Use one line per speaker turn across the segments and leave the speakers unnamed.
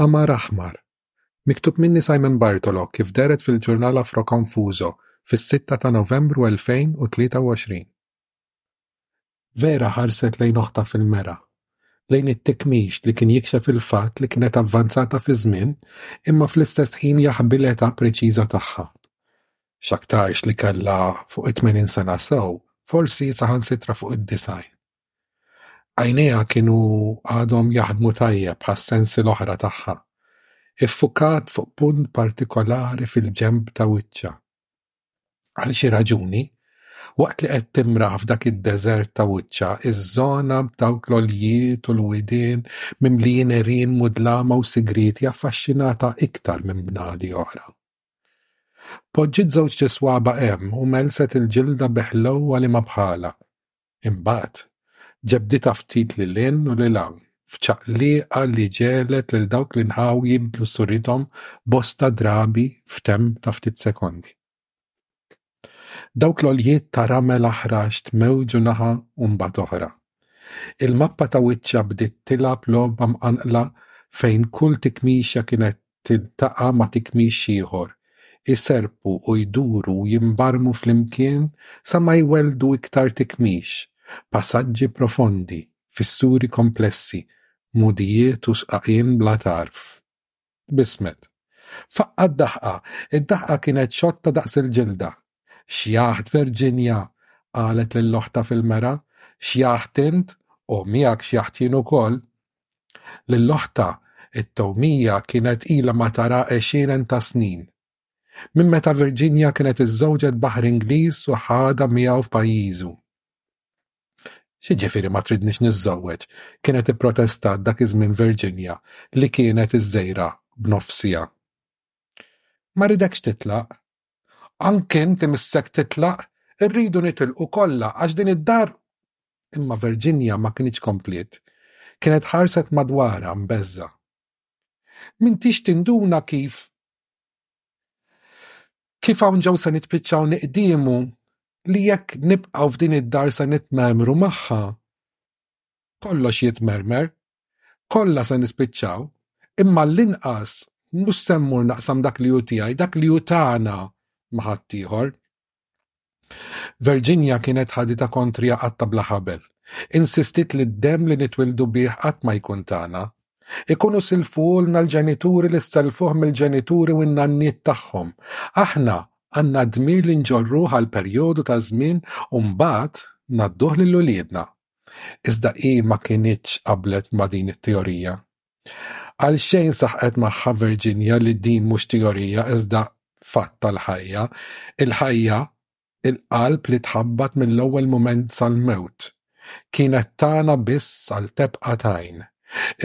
Qamar Aħmar! Miktub minni Simon Bartolo kif dehret fil-ġurnal Afroconfuso fis-sitta ta' Novembru 2023. Vera ħarset lejn oħtha fil-mera, lejn it-tikmix li kien jikxef il-fatt li kienet avvanzata fiż-żmien imma fl-istess ħin jaħbi l-età preċiża tagħha. X'aktarx li kellha fuq it-tmenin sena sew, forsi saħansitra fuq id-disgħin. Għajnejha kienu għadhom jaħdmu tajjeb għas-sensi l-oħra tagħha, iffukat fuq punt partikolari fil-ġenb ta' wiċċha. Għal xi raġuni, waqt li qed timraħ f'dak id-deżert ta' wiċċha, iż-żona b'dawk l-għoljiet u l-widien mimlijin għerien mudlama u sigrieti affaxxinatha iktar minn bnadi oħra. Poġġiet żewġt iswaba hemm u melset il-ġilda bi ħlewwa li ma bħalha. Imbagħad, ġebditha ftit lil hinn u lil hawn, f'ċaqlieqa li ġegħlet lil dawk li nħaw jibdlu surithom bosta drabi f'temp ta' ftit sekondi. Dawk l-għoljiet ta' ramel aħrax tmewġu naħa u mbagħad oħra. Il-mappa ta' wiċċha bdiet tilgħab logħba mqanqla fejn kull tikmixja kienet tiltaqa' ma' tikmix ieħor, iserrpu u jduru u jimbarmu flimkien sa ma jwelldu iktar tikmix, pasaġġi profondi, fissuri komplessi, mugħdijiet u sqaqien bla tarf. Tbissmet. Faqqa' d-daħqa. Id-daħqa kienet xotta daqs il-ġilda. Xjaħt Virginia! qalet lil oħtha fil-mera. Xjaħt int, u miegħek xjaħt jien ukoll. Lil oħtha, it-Towmija kienet ilha ma tara għexieren ta' snin. Minn meta Virginia kienet iżżewġet baħar Ingliż u ħadha miegħu f'pajjiżu. X'jiġifieri ma tridnix niżżewweġ? kienet ipprotestat dak iż-żmien Virginia li kienet iżżejra b'nofsiha. Ma ridekx titlaq, Anke inti missek titlaq, irridu nitilqu kollha għax din id-dar Imma Virginia ma kinitx kompliet. Kienet ħarset madwarha mbeżża'. M'intix tinduna kif kif hawn ġew se nitpiċċaw niqdiemu li jekk nibqgħu f'din id-dar se nitmermru magħha. kollox jitmermer, kollha se nispiċċaw, imma l-inqas mhux se mmur naqsam dak li hu tiegħi, dak li hu tagħna ma' ħaddieħor. Virginia kienet ħadita kontrija qatta bla ħabel. Insistit li d-demm li nitwildu bih qatt ma jkun tagħna. Ikunu silfuhulna l-ġenituri li sselfuh mill-ġenituri u n-nanniet tagħhom. Aħna għandna dmir li nġorruh għal perjodu ta' żmien u mbagħad ngħadduh lil uliedna. iżda hi ma kinitx qablet ma' din it-teorija. Għalxejn saħqet magħha Virginia li din mhux teorija iżda fatt tal-ħajja, il-ħajja, il-qalb li tħabbat mill-ewwel mument sal-mewt. Kienet tagħna biss għal tebqa' t'għajn.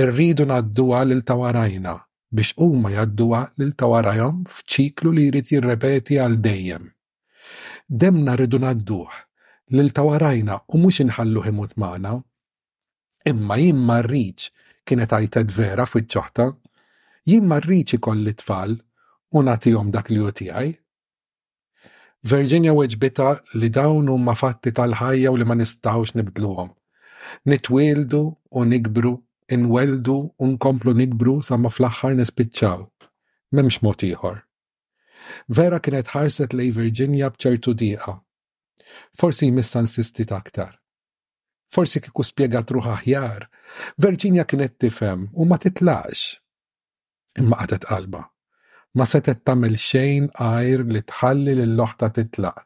Irridu ngħadduha lil ta' warajna biex huma jgħadduha lil ta' warajhom f'ċiklu li jrid jirrepeti għal dejjem. Demmna rridu ngħadduh lil ta' warajna u mhux inħalluh imut magħna. Imma jien ma rridx, kienet għajtet Vera fiċ-ċoħta. Jien ma rridx ikolli t-tfal u nagħtihom dak li hu tiegħi. Virginia weġbitha li dawn huma fatti tal-ħajja u li ma nistgħux nibdluhom. Nitwieldu u nikbru, inwelldu u nkomplu nikbru sa ma fl-aħħar nispiċċaw. M'hemmx mod ieħor. Vera kienet ħarset lejn Virginia b'ċertu dieqa. Forsi jmissha nsistiet aktar. Forsi kieku spjegat ruħha aħjar, Virginia kienet tifhem u ma titlaqx. Imma qatet qalba. Ma setgħet tagħmel xejn għajr li tħalli lil oħta titlaq,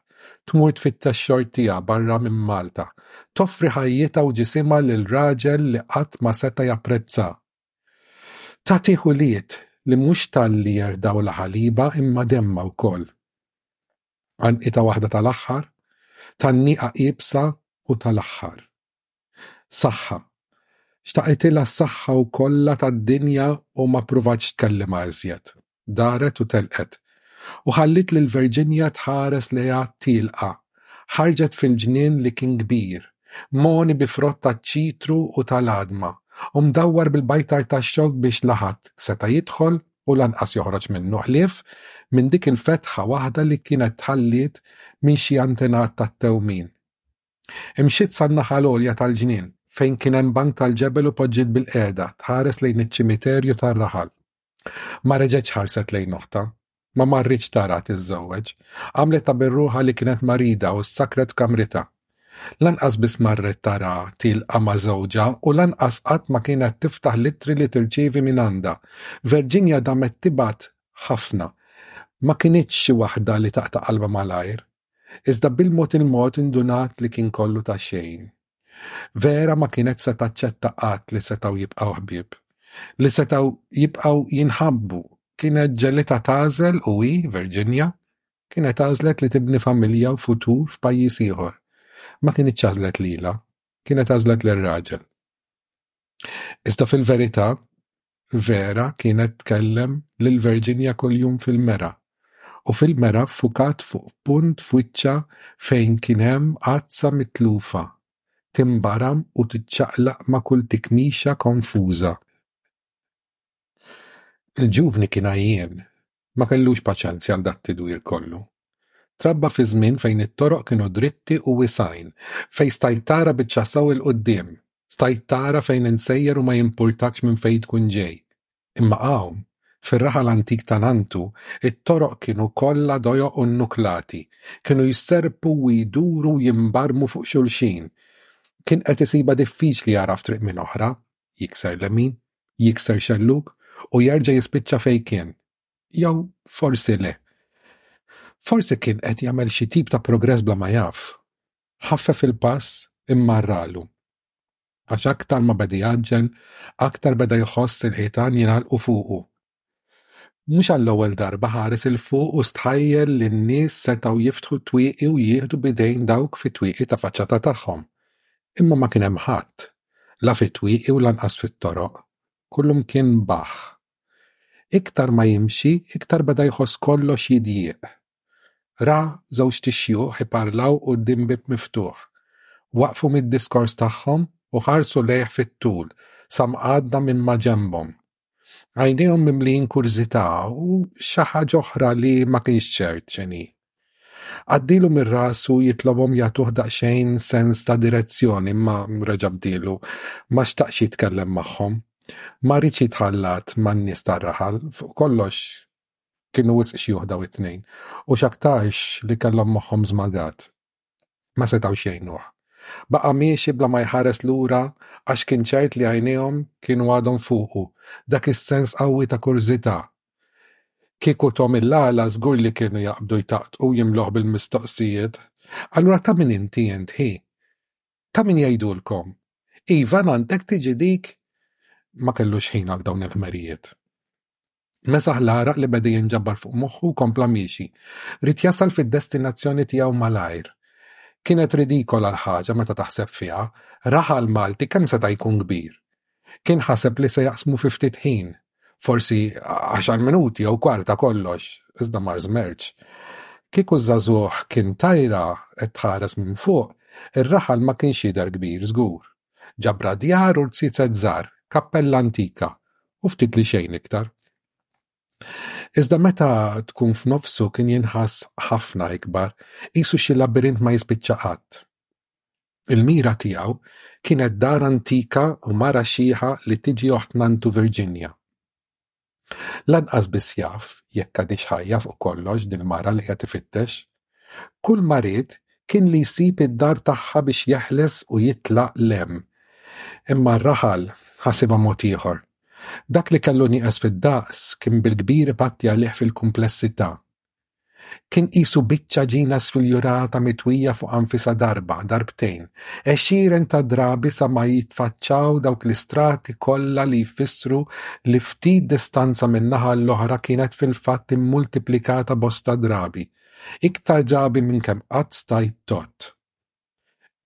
tmur tfittex xort tiegħa barra minn Malta, toffri ħajjitha u ġisimha lil raġel li qatt ma seta' japprezza. Tagħtih ulied li mhux talli jerdgħulha ħaliba imma demmha wkoll. Għanqitha waħda tal-aħħar, tgħanniqa iebsa u tal-aħħar. Saħħa. Xtaqetilha s-saħħa u kollha tad-dinja u ma ppruvatx tkellimha iżjed. Daret u telqet. U ħalliet lil Virginia tħares lejha tielqa. Ħarġet fil-ġnien li kien kbir, mogħni bi frott taċ-ċitru u ta' l-għadma, u mdawwar bil-bajtar tax-xogħok biex la ħadd seta' jidħol u lanqas joħroġ minnu ħlief minn dik il-fetħa waħda li kienet tħalliet minn xi antenat tat-tewmin. Imxiet san-naħa l-għolja tal-ġnien, fejn kien hemm bank tal-ġebel u poġġiet bilqiegħda tħares lejn iċ-ċimiterju tar-raħal. Ma reġgħetx ħarset lejn oħtha. Ma marritx tara tiżżewweġ. Għamlet ta' birruħa li kienet marida u ssakret f'kamritha. Lanqas biss marret tara tilqa' ma' żewġha u lanqas qatt ma kienet tiftaħ l-ittri li tirċievi minn għandha. Virginia damet tibgħat ħafna. Ma kinitx xi waħda li taqta' qalbha malajr. Iżda bil-mod il-mod indunat li kien kollu ta' xejn. Vera ma kienet se taċċetta qatt li setgħu jibqgħu ħbieb. Li setgħu jibqgħu jinħabbu. Kienet ġelitha tagħżel u hi, Virginia, kienet għażlet li tibni familja u futur f'pajjiż ieħor. Ma kinitx għażlet lilha. Kienet għażlet lir-raġel. Iżda fil-verità, Vera kienet tkellem lil Virginia kuljum fil-mera, u fil-mera ffukat fuq punt f'wiċċha fejn kien hemm għazza mitlufa, tinbaram u tiċċaqlaq ma' kull tikmixa konfuża. Il-ġuvni kien għajjien, ma kellux paċenzja għal dat-tidwir kollu. Trabba fi żmien fejn it-toroq kienu dritti u wiesgħin, fejn stajt tara biċċa sew 'il quddiem, stajt tara fejn insejjer u ma jimpurtakx minn fejn tkun ġej. Imma hawn, fir-raħal antik ta' Nantu, it-toroq kienu kollha dojoq u nnuklati, kienu jserrpu u jduru u jimbarmu fuq xulxin. Kien qed isibha diffiċli jagħraf triq minn oħra, jikser lemin, jikser xellug u jerġa' jispiċċa fejn kien. Jew forsi le. Forsi kien qed jagħmel xi tip ta' progress bla ma jaf. Ħaffef il-pass imma rralu. Għax aktar ma beda jgħaġġel, aktar beda jħoss il-ħitan jingħalqu fuqu. Mhux għall-ewwel darba ħares 'il fuq u stħajjel li n-nies setgħu jiftħu t-twieqi u jieħdu b'idejn dawk fit-twieqi ta' faċċata tagħhom. Imma ma kien hemm ħadd, la fit-twieqi u lanqas fit-toroq. Kullimkien baħħ. Iktar ma jimxi, iktar beda jħoss kollox jidjieq. Ra żewġt ixjuħ iparlaw quddiem bieb miftuħ. Waqfu mid-diskors tagħhom u ħarsu lejh fit-tul, sa mqaddha minn maġenbhom. Għajnejhom mimlijin kurżità u xi ħaġa oħra li ma kienx ċert x'inhi. Għaddielu minn rasu jitlobhom jagħtuh daqsxejn sens ta' direzzjoni imma reġa' bdielu. Ma xtaqx jitkellem magħhom. Ma riedx jitħallat man-nies tar-raħal. Fuq kollox kienu wisq xjuħ dawn it-tnejn u x'aktarx li kellhom moħħhom żmagat. Ma setgħux jgħinuh. Baqa' miexi bla ma jħares lura għax kien ċert li għajnejhom kienu għadhom fuqu, dak is-sens qawwi ta' kurżità. Kieku thom il-għala żgur li kienu jaqbdu jtaqtqu jimluh bil-mistoqsijiet, Allura ta' min inti int, ħi? Ta' min jgħidulkom? Iva, ngħandek tiġi dik? Ma kellux ħin għal dawn il-ħmerijiet. Mesaħ l-għaraq li beda jinġabar fuq moħħu u kompla miexi. Ried jasal fid-destinazzjoni tiegħu malajr. Kienet ridikola l-ħaġa meta taħseb fiha, raħal Malti kemm seta' jkun kbir? Kien ħaseb li se jaqsmu fi ftit ħin, forsi għaxar minuti jew kwarta kollox, iżda mar żmerċ. Kieku ż-żagħżugħ kien tajra qed tħares minn fuq, ir-raħal ma kienx jidher kbir żgur. Ġabra djar u rziezet żgħar, kappella antika, u ftit li xejn iktar. Iżda meta tkun f'nofsu kien jinħass ħafna ikbar, qisu xi labirint ma jispiċċa qatt. Il-mira tiegħu kienet dar antika u mara xieħa li tiġi oħt nantu Virginia. Lanqas biss jaf jekk għadhiex ħajja fuq kollox dil-mara li qiegħed ifittex. Kull ma ried kien li jsib id-dar tagħha biex jeħles u jitlaq 'l hemm. Imma r-raħal ħasibha mod ieħor. Dak li kellu nieqes fid-daqs kien bil-kbir ipatti għalih fil-kumplessità. Kien qisu biċċa ġina sfiljurata mitwija fuq anfisha darba, darbtejn, għexieren ta' drabi sa ma jitfaċċaw dawk l-istrati kollha li jfissru li ftit distanza minn naħa għall-oħra kienet fil-fatt immultiplikata bosta drabi, iktar drabi minn kemm qatt stajt tgħodd.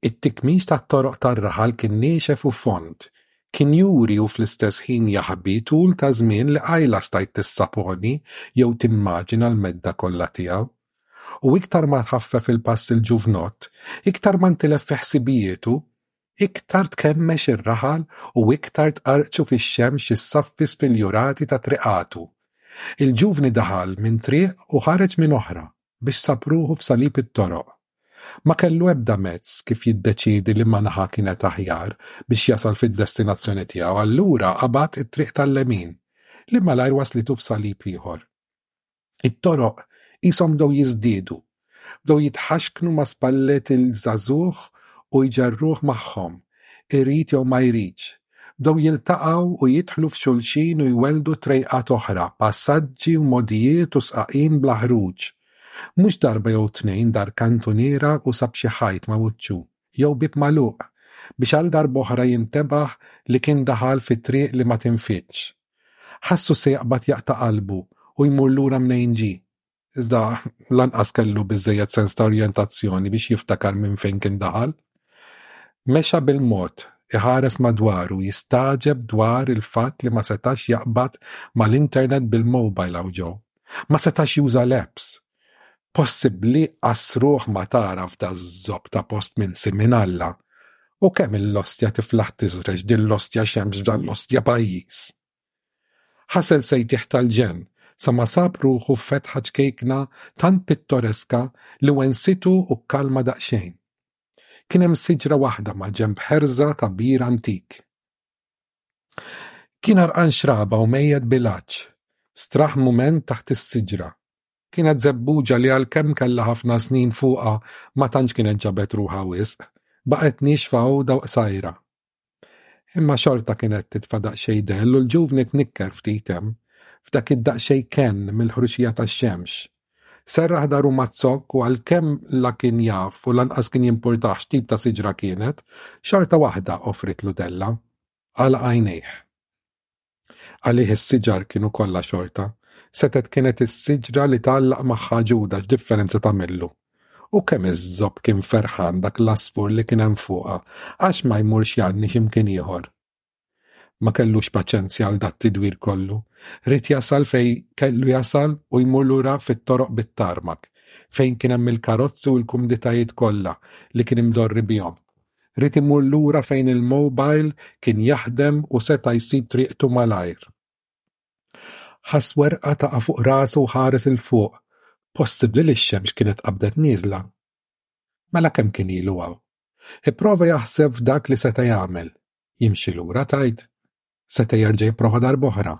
It-tikmix tat-toroq tar-raħal kien niexef u fond. Kien juri u fl-istess ħin jaħbi tul ta' żmien li qajla stajt tissaponi jew timmaġina l-medda kollha tiegħu. U iktar ma tħaffef il-pass il-ġuvnott, iktar ma ntilef fi ħsibijietu, iktar tkemmex ir-raħal u iktar tqarrqċu fix-xemx is-saffi spiljurati ta' triqatu. Il-ġuvni daħal minn triq u ħareġ minn oħra. biex sab ruħu f'salib it-toroq. Ma kellu ebda mezz kif jiddeċiedi liema naħa kienet aħjar biex jasal fid-destinazzjoni tiegħu, allura qabad it-triq tal-lemin, li malajr waslitu f'salib ieħor. It-toroq qishom bdew jiżdiedu, bdew jitħaxknu ma' spallet il-żagħżugħ u jġarruh magħhom. irid jew ma jridx, bdew jiltaqgħu u jidħlu f'xulxin u jwelldu trejqat oħra, passaġġi u mogħdijiet u sqaqin bla ħruġ. Mhux darba jew tnejn dar kantuniera u sab xi ħajt ma' wiċċu, jew bieb magħluq, biex għal darb'oħra jintebaħ li kien daħal fi triq li ma tinfitx. Ħassu se jaqbad jaqta' qalbu u jmur lura mnejn ġie. Iżda lanqas kellu biżżejjed sens ta' orjentazzjoni biex jiftakar minn fejn kien daħal. Mexa bil-mod, iħares madwaru, jistagħġeb dwar il-fatt li ma setax jaqbad mal-internet bil-mobile hawn ġo. Ma setax juża l-apps! Possibbli qas ruħ ma tagħraf daż-żopp ta' post minsi minn Alla! U kemm il-ostja tiflaħ tiżreġ din l-ostja xemx f'dan l-ostja pajjiż! Ħasel sejtieħ tal-ġenn sa ma sab ruħu f'fetħa ċkejkna tant pittoreska li wensitu u kkalma daqsxejn. Kien hemm siġra waħda maġenb ħerża ta' bir antik. Kien għarqan xraba u mejjet bil-għatx. Straħ mument taħt is-siġra. Kienet żebbuġa li għalkemm kellha ħafna snin fuqha ma tantx kienet ġabet ruħha wisq. Baqgħet niexfa u dawqsgħira. Imma xorta kienet titfa' daqsxejn dell u l-ġuvni tnikker ftit hemm, f'dak id-daqsxejn kenn mill-ħruxija tax-xemx. Serraħ daru maz-zokk u għalkemm la kien jaf u lanqas kien jimpurtah x'tip ta' siġra kienet, xorta waħda offritlu dellha. Għalaq għajnejh. Għalih is-siġar kienu kollha xorta, setgħet kienet is-siġra li tgħallaq magħha Ġuda x'differenza tagħmillu. U kemm iż-żopp kien ferħan dak l-għasfur li kien hemm fuqha għax ma jmurx jgħanni xi mkien ieħor. Ma kellux paċenzja għal dat tidwir kollu, rid jasal fejn kellu jasal u jmur lura fit-toroq bit-tarmak, fejn kien hemm il-karozzi u l-kumditajiet kollha li kien imdorri bihom. Ried imur lura fejn il-mobile kien jaħdem u seta' jsib triqtu malajr. Ħass werqa taqa' fuq rasu u ħares 'il fuq. Possibbli li x-xemx kienet qabdet nieżla? Mela kemm kien ilu hawn? Ipprova jaħseb f'dak li seta' jagħmel. Jimxi lura tgħid? Seta' jerġa' jipprova darb'oħra?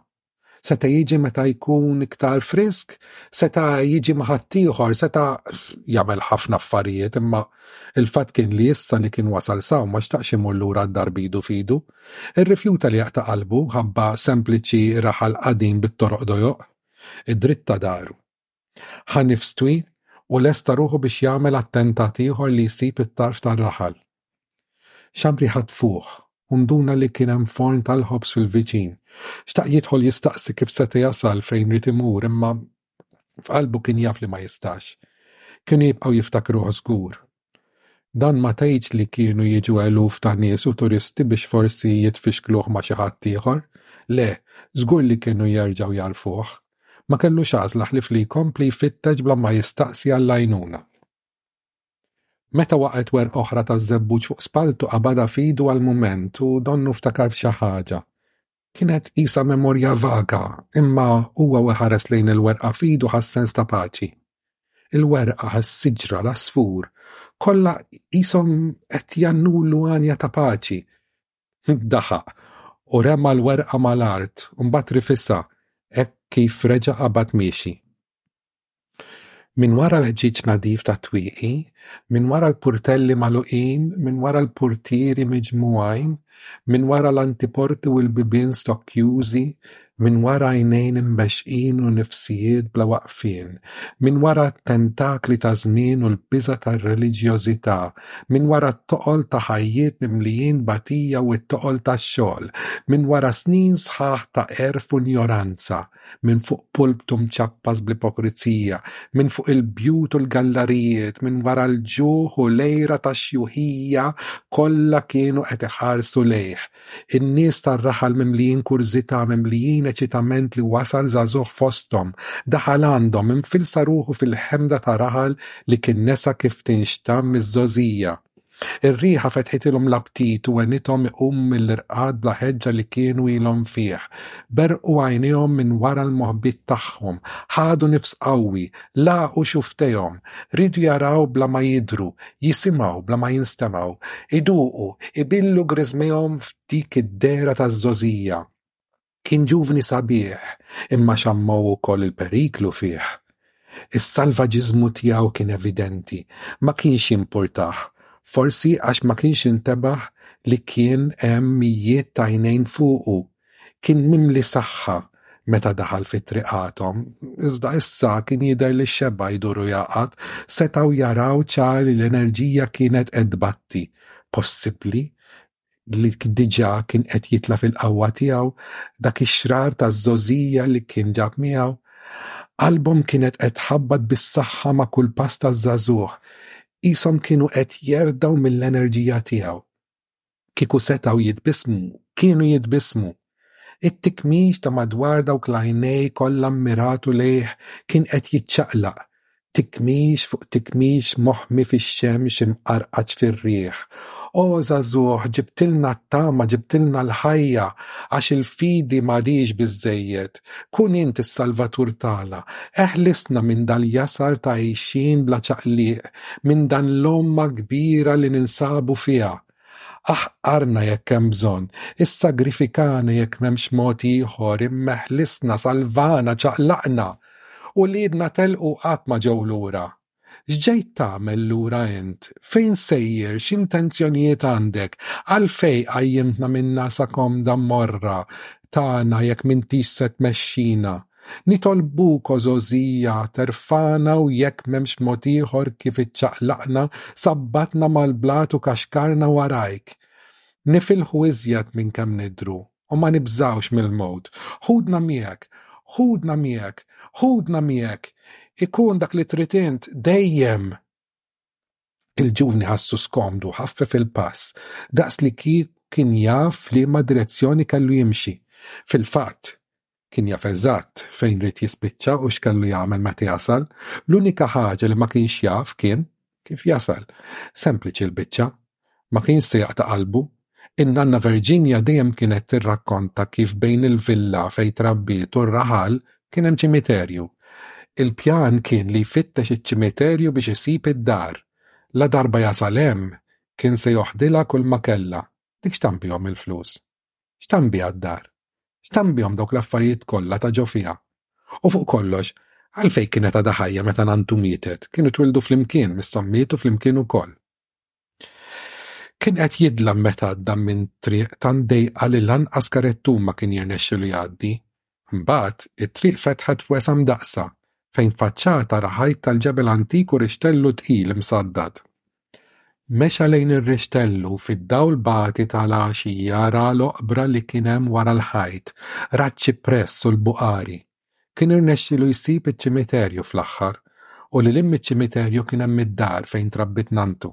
Seta' jiġi meta jkun iktar frisk? Seta' jiġi ma' ħaddieħor? Seta' jagħmel ħafna affarijiet imma il-fatt kien li issa li kien wasal saw ma xtaqx imur lura d-dar b'idu f'idu. Irrifjuta li jaqta' qalbu ħabba sempliċi raħal qadim bit-toroq dojoq. Id-dritt ta' daru. Ħa nifs twil u lesta ruħu biex jagħmel attentat ieħor li jsib it-tarf tar-raħal. Xamm riħa tfuħ u nduna li kien hemm forn tal-ħobż fil-viċin. Xtaq jidħol jistaqsi kif seta' jasal fejn rid imur imma f'qalbu kien jaf li ma jistax. Kienu jibqgħu jiftakruh żgur Dan ma tgħidx li kienu jiġu eluf ta' nies u turisti biex forsi jitfixkluh ma' xi ħadd ieħor. Le, żgur li kienu jerġgħu jagħrfuh. Ma kellux għażla ħlief li jkompli jfittex bla ma jistaqsi għall-għajnuna. Meta waqgħet werqa oħra taż-żebbuġ fuq spalltu qabadha f'idu għal mument u donnu ftakar f'xi ħaġa. Kienet qisha memorja vaga, imma huwa u ħares lejn il-werqa f'idu ħass sens ta' paċi. Il-werqa, is-siġra, l-għasfur, kollha qishom qed jannulu għanja ta' paċi. Daħaq u rema l-werqa mal-art u mbagħad rifisha hekk kif reġa' qabad miexi. Minn wara l-ħġieġ nadif tat-twieqi, minn wara l-purtelli magħluqin, minn wara l-purtieri miġmugħin, minn wara l-antiporti u l-bibien stokkjużi, minn wara għajnejn imbexxqin u nifsijiet bla waqfien, minn wara t-tentakli taż-żmien u l-biża' tar-reliġjożità, minn wara t-toqol ta' ħajjiet mimlijin batija u t-toqol tax-xogħol, minn wara snin sħaħ ta' għerf u njoranza, minn fuq pulptu mċappas bl-ipokrizija, minn fuq il-bjut u l-gallarijiet, minn wara l-ġuħ u l-għira tax-xjuħija kollha kienu qed iħarsu lejh. In-nies tar-raħal mimlijin kurżità, mimlijin eċitament li wasal żagħżugħ fosthom, daħal għandhom, infilsa ruħu fil-ħemda ta' raħal li kien nesa kif tinxtah miż-żgħożija. Ir-riħa fetħitilhom l-aptit u għenithom iqumu mill-irqad bla ħeġġa li kienu ilhom fih. Berqu għajnejhom minn wara l-moħbiet tagħhom, ħadu nifs qawwi, lagħqu xufftejhom, riedu jaraw bla ma jidhru, jisimgħu bla ma jinstemgħu, iduqu, ibillu griżmejhom f'dik id-dehra taż-żgħożija. Kien ġuvni sabiħ, imma xammow ukoll il-periklu fih. Is-salvaġiżmu tiegħu kien evidenti, ma kienx jimpurtah, forsi għax ma kienx intebaħ li kien hemm mijiet t'għajnejn fuqu. Kien mimli saħħa meta daħal fi triqathom, iżda issa kien jidher li x-xebgħa jdur u jgħaqqad setgħu jaraw ċar li l-enerġija kienet qed tbatti. Possibbli li diġà kien qed jitla' fil-qawwa tiegħu, dak ix-xrar taż-żgħożija li kien ġab miegħu. Qalbhom kienet qed tħabbat bis-saħħa ma' kull pass taż-żagħżugħ. Qishom kienu qed jerdgħu mill-enerġija tiegħu. Kieku setgħu jitbissmu, kienu jitbissmu. It-tikmix ta' madwar dawk l-għajnej kollha mmiratu lejh kien qed jiċċaqlaq, tikmix fuq tikmix moħmi fix-xemx imqarqaġ fir-riħ. O żagħżugħ, ġibtilna t-tama, ġibtilna l-ħajja, għax il-fidi m'għadhiex biżżejjed. Kun int is-salvatur tagħna. Eħlisna minn dal-jasar ta' għixien bla ċaqliq, minn dan l-għomma kbira li ninsabu fiha. Aħqarna jekk hemm bżonn, issagrifikana jekk m'hemmx mod ieħor, immeħlisna, salvana, ċaqlaqna. Uliedna telqu qatt ma ġew lura. X'ġejt tagħmel lura int? Fejn sejjer? X'intenzjonijiet għandek? Għalfejn qajjimtna min-nagħsa komda morra tagħna jekk m'intix se tmexxina? Nitolbuk, o żgħożija, terfagħna u jekk m'hemmx mod ieħor kif iċċaqlaqna, sabbatna mal-blat u kaxkarna warajk. Nifilħu iżjed minn kemm nidhru u ma nibżgħux mill-mewt. Ħudna miegħek! Ħudna miegħek! Ħudna miegħek! Ikun dak li trid int dejjem! Il-ġuvni ħassu skomdu ħaffef il-pass, daqs li kieku kien jaf f'liema direzzjoni kellu jimxi. Fil-fatt, kien jaf eżatt fejn ried jispiċċa u x'kellu jagħmel meta jasal. L-unika ħaġa li ma kienx jaf kien kif jasal. Sempliċi l-biċċa, Ma kienx se jaqta' qalbu. In-nanna Verġinja dejjem kienet tirrakkonta kif bejn il-villa fejn trabbiet u r-raħal kien hemm ċimiterju. Il-pjan kien li jfittex iċ-ċimiterju biex isib id-dar. Ladarba jasal hemm, kien se joħdilha kulma kellha. Dik x'tagħmel bihom il-flus? X'tagħmel biha d-dar? X'tagħmel bihom dawk l-affarijiet kollha ta' ġo fiha? U fuq kollox, għalfejn kienet għadha ħajja meta nanntu mietet? Kienu twildu flimkien, misshom mietu flimkien ukoll. Kien qed jidlam meta għadda minn triq tant dejqa li lanqas karettu ma kien jirnexxilu jgħaddi. Mbagħad, it-triq fetħet f'wesgħa mdaqqsa, fejn faċċata ra ħajt tal-ġebel antik u rixtellu tqil imsaddad. Mexa lejn ir-rixtellu, fid-dawl bati tal-għaxija ra l-oqbra li kien hemm wara l-ħajt, ra ċ-ċipress u l-buqari. Kien irnexxielu jsib iċ-ċimiterju fl-aħħar u lil hinn miċ-ċimiterju kien hemm id-dar fejn trabbiet nanntu.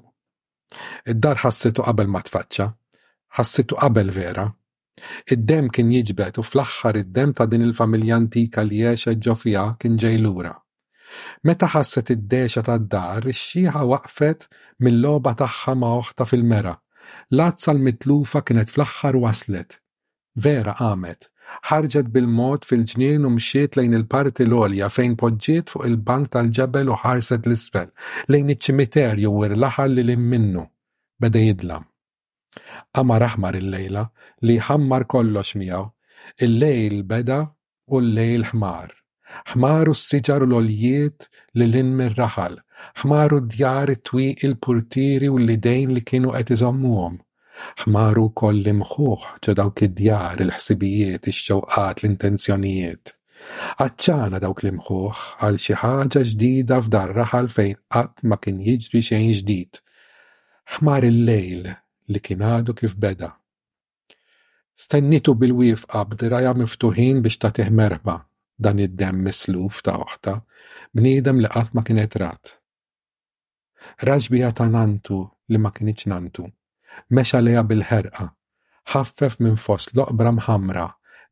Id-dar ħassitu qabel ma tfaċċa, ħassitu qabel vera. Id-demm kien jiġbed u fl-aħħar id-demm ta' din il-familja antika li għexet ġo fiha kien ġej lura. Meta ħasset id-dehxa tad-dar, ix-xiħa waqfet mil-logħba tagħha ma' oħtha fil-mera. L-għazza l-mitlufa kienet fl-aħħar waslet. Vera qamet, ħarġet bil-mod fil-ġnien u mxiet lejn il-parti l-għolja fejn poġġiet fuq il-bank tal-ġebel u ħarset 'l isfel, lejn iċ-ċimiterju u rlaħal lil hinn minnu. Beda jidlam. Qamar aħmar illejla li jħammar kollox miegħu. Il-lejl beda u l-lejl ħmar. Ħmaru s-siġar u l-għoljiet lil hinn mir-raħal, ħmaru d-djar, it-twieqi, l-purtieri u l-idejn li kienu qed iżommuhom. Ħmaru wkoll l-imħuħ ġo dawk id-djar, il-ħsibijiet, ix-xewqat, l-intenzjonijiet. Għaċċana dawk l-imħuħ għal xi ħaġa ġdida f'dar raħal fejn qatt ma kien jiġri xejn ġdid. Ħmar il-lejl li kien għadu kif beda. Stennietu bil-wiefqa b'dirgħajha miftuħin biex tagħtih merħba, dan id-demm misluf ta' oħtha, bniedem li qatt ma kienet rat. Rax biha ta' nanntu li ma kinitx nanntu. Mexa lejha bil-ħerqa. Ħaffef minn fost l-oqbra mħammra,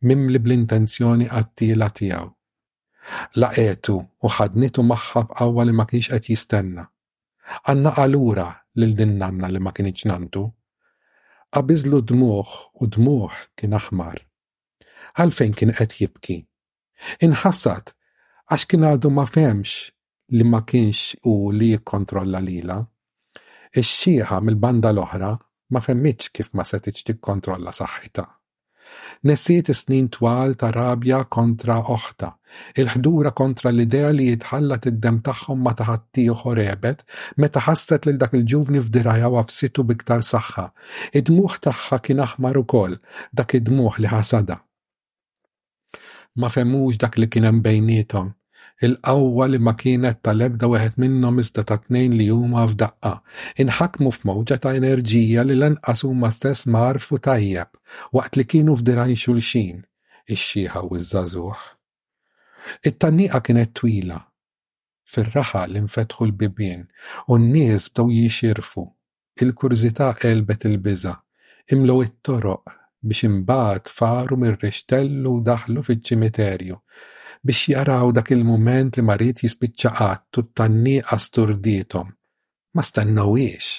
mimli bl-intenzjoni qattiela tiegħu. Laqgħetu u ħadnitu magħha b'qawwa li ma kienx qed jistenna. Għannaqa lura lil din nanna li ma kinitx nanntu. Qabiżlu dmugħ u dmugħ kien aħmar. Għalfejn kien qed jibki? Inħasad għax kien għadu ma fehemx li ma kienx hu li jikkontrolla lilha. Ix-xiħa mill-banda l-oħra ma fehmitx kif ma setgħitx tikkontrolla saħħitha. Nesiet is-snin twal ta' rabja kontra oħtha, il-ħdura kontra l-idea li jitħallat id-demm tagħhom ma' ta' ħaddieħor għebet meta ħasset lil dak il-ġuvni f'dirgħajha u għafsitu b'iktar saħħa. Id-dmugħ tagħha kien aħmar ukoll, dak id-dmugħ li ħasadha. Ma fehmux dak li kien hemm bejniethom, il-qawwa li ma kienet tal-ebda wieħed minnhom iżda ta' tnejn li huma f'daqqa. Inħakmu f'mowġa ta' enerġija li lanqas huma stess ma għarfu tajjeb, waqt li kienu f'dirgħajn xulxin, ix-xiħa u ż-żagħżugħ. It-tgħanniqa kienet twila. Fir-raħal infetħu l-bibien u n-nies bdew jixirfu. Il-kurżità għelbet il-biża'. Imlew it-toroq biex imbagħad faru mir-rixtell u daħlu fiċ-ċimiterju biex jaraw dak il-mument li ma ried jispiċċa qatt u t-tgħanniqa sturdiethom. Ma stennewhiex.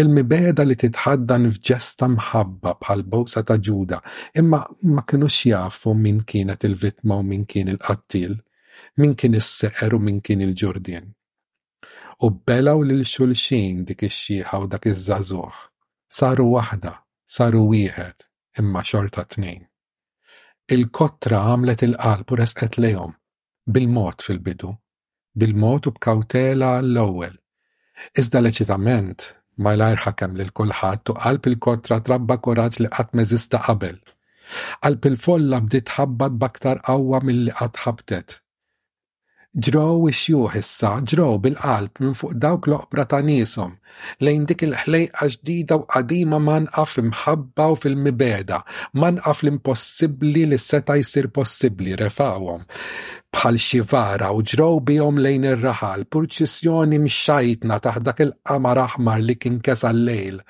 Il-mibegħda li titħaddan f'ġest ta' mħabba bħal bowsa ta' Ġuda, imma ma kinux jafu min kienet il-vittma u min kien il-qattiel, min kien is-seqer u min kien il-ġurdien. U belgħu lil xulxin dik ix-xiħa u dak iż-żagħżugħ. Saru waħda, saru wieħed, imma xorta tnejn. Il-kotra għamlet il-qalb u resqet lejhom, bil-mod fil-bidu, bil-mod u b'kawtela għall-ewwel. Iżda l-eċitament malajr ħakem lil kulħadd u qalb il-kotra trabba kuraġġ li qatt m'eżista qabel. Qalb il-folla bdiet tħabbat b'aktar qawwa milli qatt ħabtet. Ġrew ix-xjuħ issa, ġrew bil-qalb minn fuq dawk l-oqbra ta' nieshom, lejn dik il-ħlejqa ġdida u qadima manqa f'imħabba u fil-mibeda, manqa fl-impossibbli li seta' jsir possibbli, refawhom bħal xi vara u ġrow bihom lejn ir-raħal, purċissjoni mxajtna taħt dak il-qamar aħmar li kien kesa l-lejl.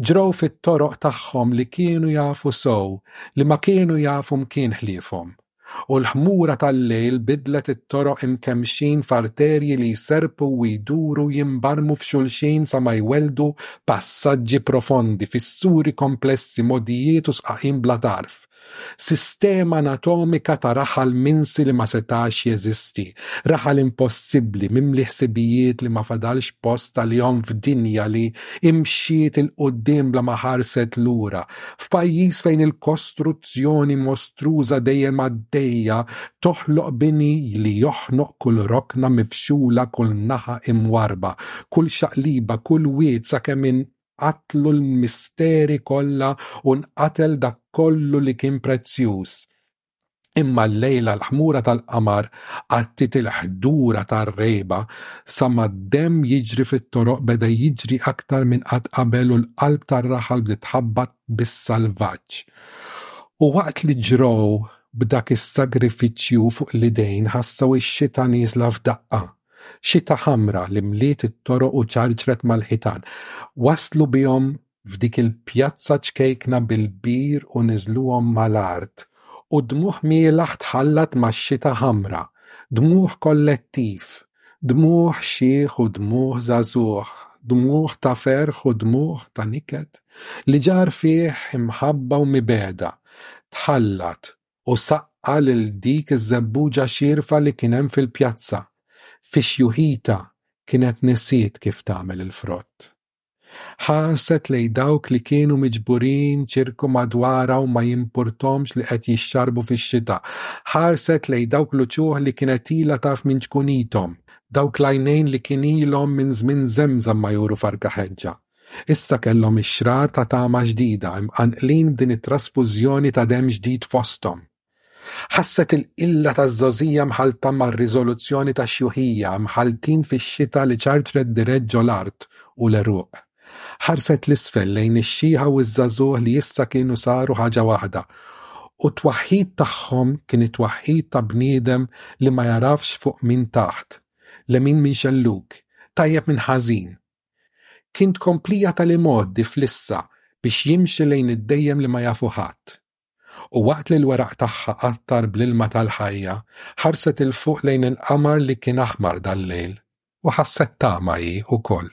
Ġrow fit-toroq tagħhom li kienu jafu sow, li ma kienu jafu mkien ħliefhom. u l-ħmura tal-lejl bidlet it-toroq imkemmxin f'arterji li jserrpu u jduru u jinbarmu f'xulxin sa ma jwelldu passaġġi profondi, fissuri komplessi, mogħdijiet u sqaqin bla tarf. Sistema anatomika ta' raħal minsi li ma setax jeżisti, raħal impossibbli, mimli ħsibijiet li ma fadalx post għalihom f'dinja li imxiet 'il quddiem bla ma ħarset lura, F'pajjiż fejn il-kostruzzjoni mostruża dejjem għaddejja toħloq bini li joħnoq kull rokna mifxula kull naħa imwarrba, kull xaqliba, kull wied sakemm inqatlu l-misteri kollha u nqatel dak kollu li kien prezzjuż, Imma llejla l-ħmura tal-qamar għattit il-ħdura tar-rgħiba sa ma d-demm jiġri fit-toroq beda jiġri aktar minn qatt qabel u l-qalb tar-raħal bdiet tħabbat bis-salvaġġ. U waqt li ġrew b'dak is-sagrifiċċju fuq l-idejn ħassew ix-xita nieżla f'daqqa. Xita ħamra li mliet it-toroq u ċarċret mal-ħitan. Waslu bihom f'dik il-pjazza ċkejkna bil-bir u niżluhom mal-art, u dmugħ mielaħ tħallat max-xita ħamra, dmugħ kollettiv, dmugħ xiħ u dmugħ żagħżugħ, dmugħ ta' ferħ u dmugħ ta' niket, li ġar fih imħabba u mibegħda, tħallat u saqqa lil dik iż-żebbuġa xierfa li kien hemm fil-pjazza, fi xjuħitha kienet nisiet kif tagħmel il-frott. Ħarset lejn dawk li kienu miġburin ċirku madwarha u ma jimpurthomx li qed jixxarrbu fix-xita. Ħarset lejn dawk l-uċuħ li kienet ilha taf minn ċkunithom, dawk l-għajnejn li kien ilhom minn żmien żemżem ma juru farka ħeġġa. Issa kellhom ix-xrar ta' tama ġdida, imqanqlin b'din it-trasfużjoni ta' demm ġdid fosthom. Ħasset il-qilla taż-żgħożija mħallta mar-riżoluzzjoni tax-xjuħija mħalltin fix-xita li ċartret dirett ġo l-art u l-għeruq. Ħarset 'l isfel lejn ix-xiħa u ż-żagħżugħ li issa kienu saru ħaġa waħda, u t-twaħħid tagħhom kien it-twaħħid ta' bniedem li ma jagħrafx fuq min taħt, lemin minn xellug, tajjeb minn ħażin. Kien tkomplija tal-imgħoddi f'lissa biex jimxi lejn id-dejjem li ma jafu ħadd. U waqt li l-weraq tagħha qattar bl-ilma tal-ħajja, ħarset 'il fuq lejn il-qamar li kien aħmar dal-lejl, u ħasset tama hi wkoll.